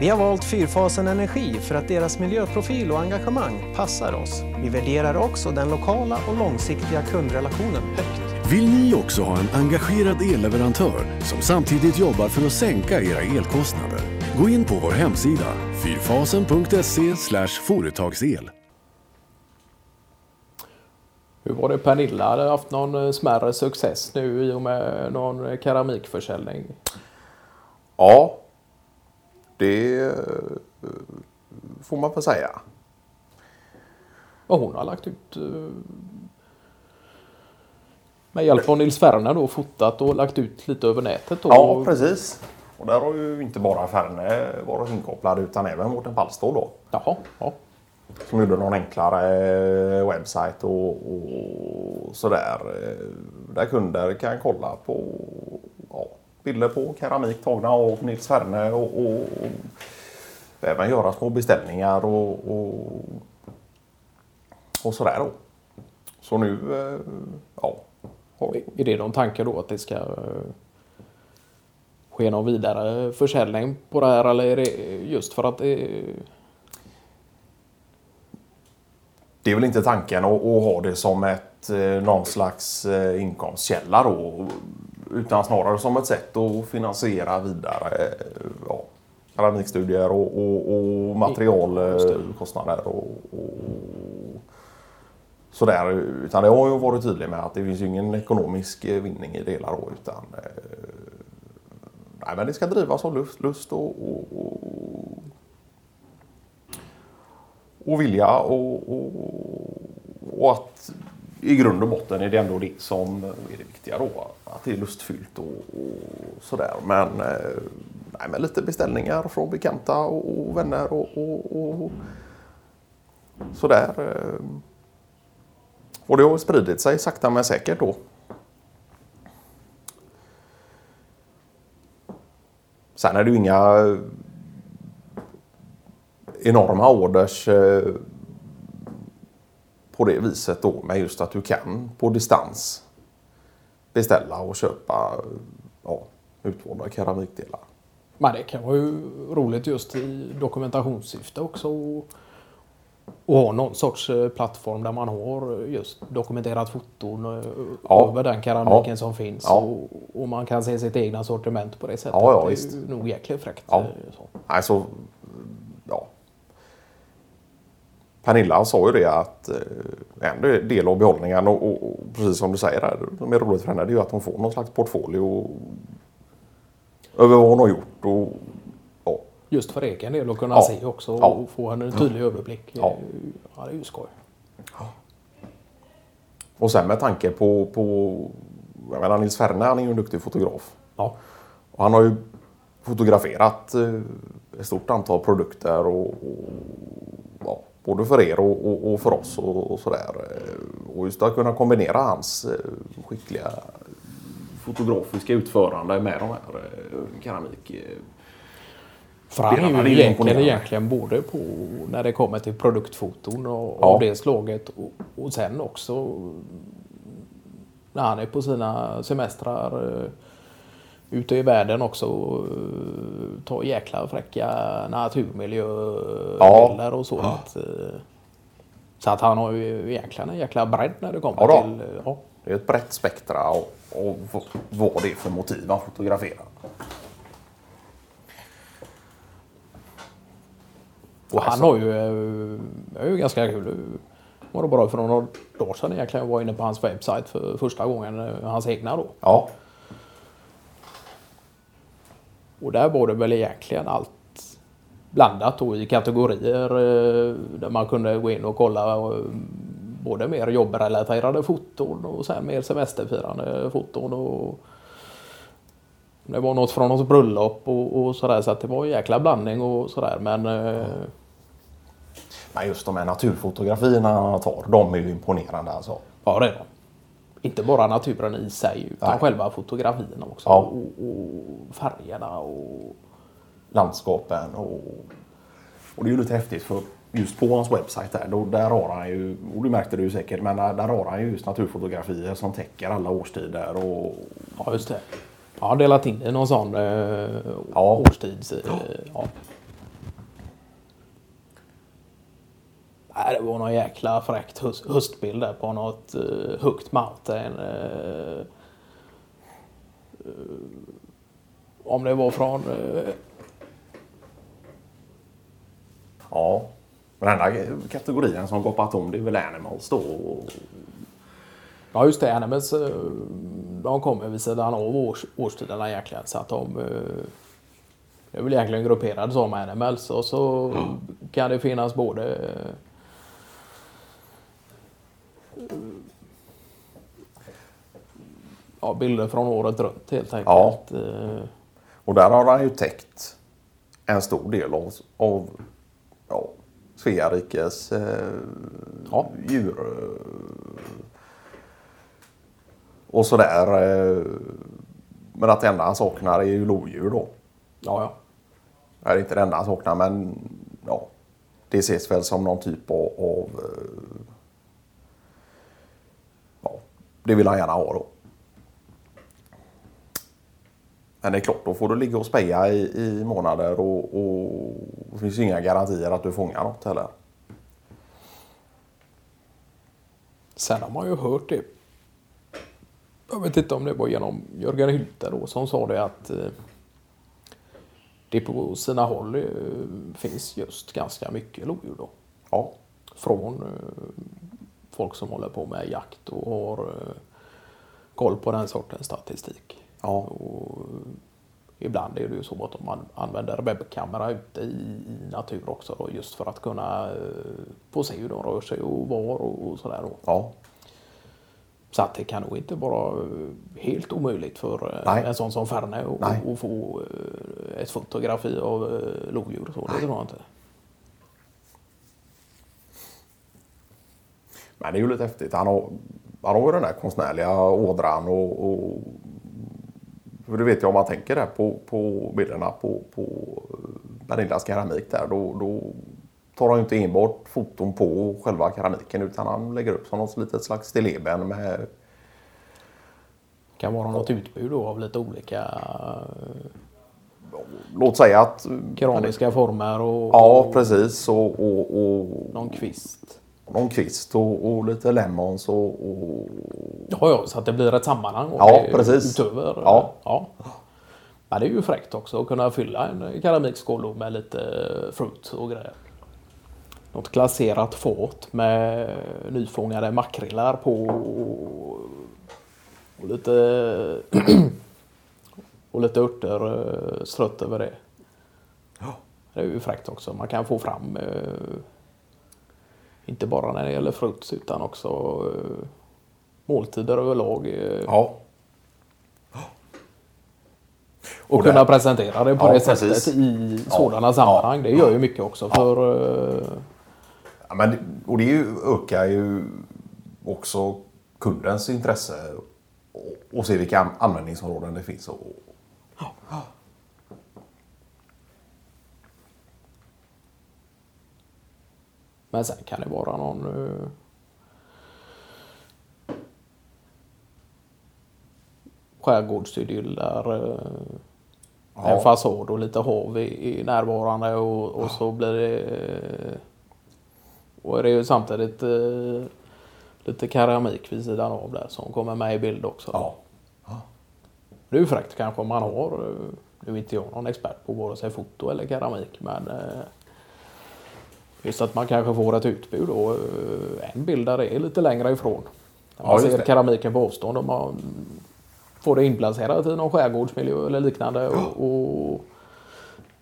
Vi har valt Fyrfasen Energi för att deras miljöprofil och engagemang passar oss. Vi värderar också den lokala och långsiktiga kundrelationen högt. Vill ni också ha en engagerad elleverantör som samtidigt jobbar för att sänka era elkostnader? Gå in på vår hemsida fyrfasen.se företagsel. Hur var det Pernilla? Hade haft någon eh, smärre success nu i och med någon keramikförsäljning? Ja, det eh, får man väl säga. Och hon har lagt ut eh, med hjälp av Nils Ferner då fotat och lagt ut lite över nätet. Då. Ja, precis. Och där har ju inte bara Ferne varit inkopplad utan även Mårten Pallstå då. Jaha, ja. Som gjorde någon enklare eh, webbsajt och, och sådär. Där kunder kan kolla på bilder på keramik tagna av Nils Ferne och, och, och även göra små beställningar och, och, och sådär då. Så nu, eh, ja. Är det någon tanke då att det ska eh, ske någon vidare försäljning på det här eller är det just för att det Det är väl inte tanken att, att ha det som ett, eh, någon slags inkomstkälla då. Utan snarare som ett sätt att finansiera vidare eh, ja, keramikstudier och, och, och materialkostnader och, och sådär. Utan det har ju varit tydligt med att det finns ju ingen ekonomisk eh, vinning i hela då. Utan, eh, nej, men det ska drivas av lust, lust och, och, och vilja och, och att i grund och botten är det ändå det som är det viktiga då. Att det är lustfyllt och, och sådär. Men, eh, nej, men lite beställningar från bekanta och, och vänner och, och, och sådär. Eh. Och det har spridit sig sakta men säkert då. Sen är det ju inga enorma orders eh, på det viset då. Men just att du kan på distans beställa och köpa ja, utvalda keramikdelar. Men det kan vara ju roligt just i dokumentationssyfte också. Och, ha någon sorts eh, plattform där man har just dokumenterat foton eh, Ja. över den keramiken Ja. som finns. Ja. Och, och man kan se sitt egna sortiment på det sättet. Ja, ja, det är visst. nog jäkligt fräckt. Ja. eh, Så. Nej, så, ja. Pernilla sa ju det att eh, en del av behållningen och, och, och precis som du säger där, det som är roligt för henne det är ju att hon får någon slags portfolio över vad hon har gjort. Och, ja, Just för egen del att kunna Ja. se också Ja. och få en tydlig överblick. Ja. ja, det är ju skoj. och sen med tanke på, på jag menar Nils Ferne han är ju en duktig fotograf. Ja. Och han har ju fotograferat eh, ett stort antal produkter och, och ja, både för er och, och, och för oss och, och sådär. Eh, Och just att kunna kombinera hans eh, skickliga fotografiska utförande med de här eh, keramik. För han är ju egentligen, egentligen både på när det kommer till produktfoton och, Ja. av det slaget och, och sen också när han är på sina semestrar ute i världen också uh, ta jäkla fräcka naturmiljöbilder Ja. och så. Att, eh, så att han har ju egentligen en jäkla bredd när det kommer Ja till... eh, Ja. Det är ett brett spektra och, och vad det är för motiv han fotograferar. Och han har ju, eh, det är ju ganska kul. Var det bara för några dagar sedan egentligen. Jag var inne på hans webbsajt för första gången. eh, Hans egna då. Ja, Och där var det väl egentligen allt blandat då i kategorier. eh, Där man kunde gå in och kolla eh, både mer jobbrelaterade foton och sen mer semesterfirande foton. Och det var något från något bröllop och, och sådär. Så att det var en jäkla blandning och sådär. Men eh, men just de här naturfotografierna han tar, de är ju imponerande alltså. Ja, det är de. Inte bara naturen i sig utan Nej. själva fotografierna också. Ja. Och, och färgerna och... landskapen och, och det är ju lite häftigt för just på hans webbsajt där, då, där har han ju, och du märkte det ju säkert, men där, där har han ju just naturfotografier som täcker alla årstider och Ja, just det. Jag har delat in i någon sån eh, Ja. årstids... Eh, ja. Nej, det var någon jäkla fräckt höst, höstbild där på något uh, högt mountain. Uh, uh, om det var från... Uh, Ja. Den enda kategorin som goppat om det är väl Animals då. ja, just det. Animals, de kommer vid sidan av års, årstiderna egentligen. Så att de... Det är väl egentligen grupperade som Animals och så kan det finnas både ja, bilder från året runt helt enkelt. Eh, Och där har han ju täckt en stor del av, av ja, Svea rikes eh, Ja. djur. Och sådär. Eh, men att det enda han saknar är ju lodjur då. ja, ja. Det är inte det enda han saknar men ja, det ses väl som någon typ av, av eh, ja, det vill han gärna ha då. Men det är klart, då får du ligga och speja i, i månader och, och det finns inga garantier att du fångar något heller. Sen har man ju hört det. Jag vet inte om det var genom Jörgen Hylte då som sa det att eh, det på sina håll eh, finns just ganska mycket lodjur då. Ja, Från eh, folk som håller på med jakt och har eh, koll på den sortens statistik. ja, Och ibland är det ju så att man använder webbkamera ute i, natur också då, just för att kunna eh, få se hur de rör sig och var och, sådär. Ja, Så att det kan nog inte vara eh, helt omöjligt för Nej. en sån som Ferne att- få ett fotografi av lodjur. Så. Det tror jag inte. Men det är ju lite häftigt. Han har, han har ju den där konstnärliga ådran och, och för du vet ju om man tänker där på, på bilderna på, på Pernillas keramik där då, då tar han ju inte enbart foton på själva keramiken utan han lägger upp som något litet slags stilleben med kan vara något utbud då av lite olika eh, låt säga att keramiska former och, Ja och precis och, och, och någon kvist. Någon kvist och, och lite lemons och, och Ja, ja, så att det blir ett sammanhang. Ja, precis. Utöver. Ja. Ja. ja. Det är ju fräckt också att kunna fylla en keramikskål med lite fruit och grejer. Något glaserat fat med nyfångade makrillar på och lite och lite örter eh, strött över det. Det är ju fräckt också. Man kan få fram eh, inte bara när det gäller fruits utan också eh, måltider överlag. eh, ja. Och, Och kunna presentera det på Ja, det precis. sättet i Ja, sådana sammanhang. Det gör ju mycket också för... eh, Ja, men, och det är ju, ökar ju också kundens intresse och, och se vilka an- användningsområden det finns. Och, Men sen kan det vara någon... eh, skärgårdsidyll där eh, Ja. en fasad och lite hav i, i närvarande och, och så blir det... eh, Och det är ju samtidigt eh, lite keramik vid sidan av där som kommer med i bild också. ja. Det är ju fräckt kanske om man har, eh, nu är inte jag någon expert på vare sig foto eller keramik, men eh, just att man kanske får ett utbud då. eh, En bild där det är lite längre ifrån. Man Ja, ser det. keramiken på avstånd och man får det inplacerat i någon skärgårdsmiljö eller liknande. Och, och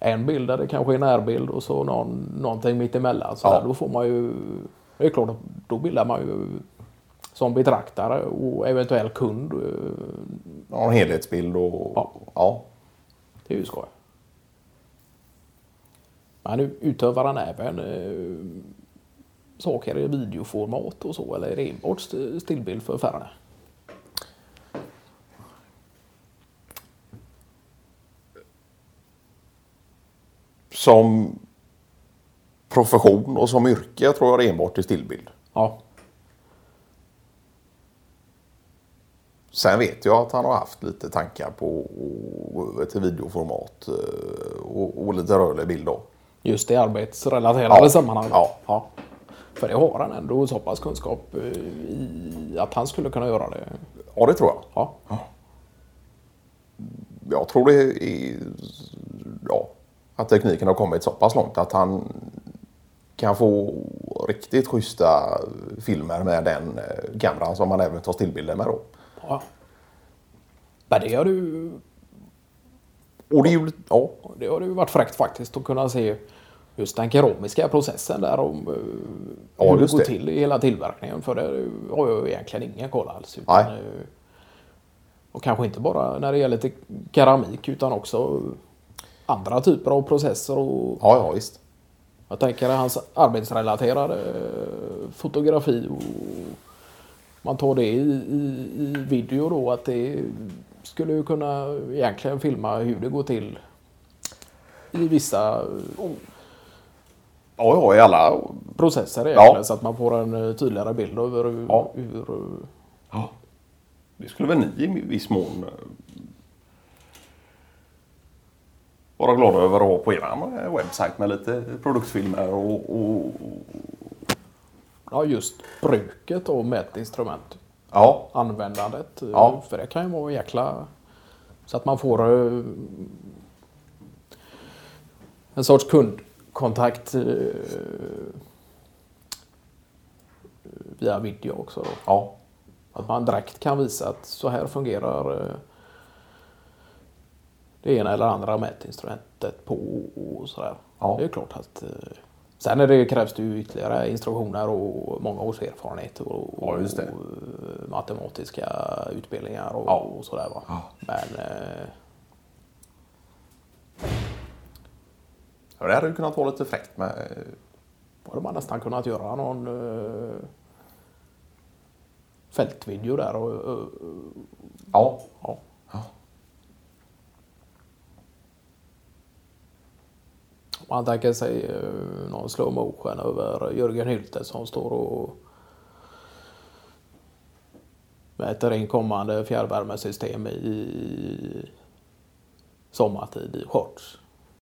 en bild där det kanske är närbild och så någon, någonting mittemellan. Så Ja. där, då får man ju, det är klart, då bildar man ju som betraktare och eventuell kund eh, Ja, en helhetsbild och Ja. ja. Det är ju skoj. Men utövar han även eh, saker i videoformat och så eller är det enbart st- stillbild för Ferne? Som profession och som yrke tror jag det är enbart i stillbild. Ja. Sen vet jag att han har haft lite tankar på att gå över till videoformat eh, och, och lite rörlig bild då. Just i arbetsrelaterade Ja. sammanhang. Ja. ja. För det har han ändå så pass kunskap eh, i att han skulle kunna göra det. Ja, det tror jag. Ja, Jag tror det är... Ja, att tekniken har kommit så pass långt att han kan få riktigt schyssta filmer med den eh, kameran som man även tar stillbilder med då. ja. Men det har du Och det. Ja, Det har ju varit fräckt faktiskt att kunna se just den keramiska processen där om eh, Ja, hur det går det. till i hela tillverkningen. För det har jag egentligen ingen koll alls. Utan, Nej. eh, Och kanske inte bara när det gäller till keramik utan också andra typer av processer. Och ja, ja visst. jag tänker hans arbetsrelaterade eh, fotografi. Och man tar det i, i, i video då att det skulle ju kunna egentligen filma hur det går till i vissa Ja, ja, i alla... processer egentligen Ja. så att man får en eh, tydligare bild över hur, Ja. hur Ja. Det skulle väl ni i viss mån eh, vara glada över att ha på er webbsajt med lite produktfilmer och, och ja, just bruket av mätinstrument. ja, Användandet. eh, Ja. För det kan ju vara jäkla... Så att man får en sorts kundkontakt eh, via video också. Då. ja, Att man direkt kan visa att så här fungerar eh, det ena eller andra mätinstrumentet på och sådär. Ja. Det är klart att eh, Sen är det, krävs det ju ytterligare instruktioner och många års erfarenhet och, Ja, och matematiska utbildningar och, Ja. och sådär. Va? Ja. Men eh, Ja, det hade ju kunnat vara lite fräckt med... eh, borde man nästan kunnat göra någon eh, fältvideo där. Och, och, Ja, ja. Ja. Man tänker sig någon slow motion över Jörgen Hylte som står och mäter in kommande fjärrvärmesystem i sommartid i shorts.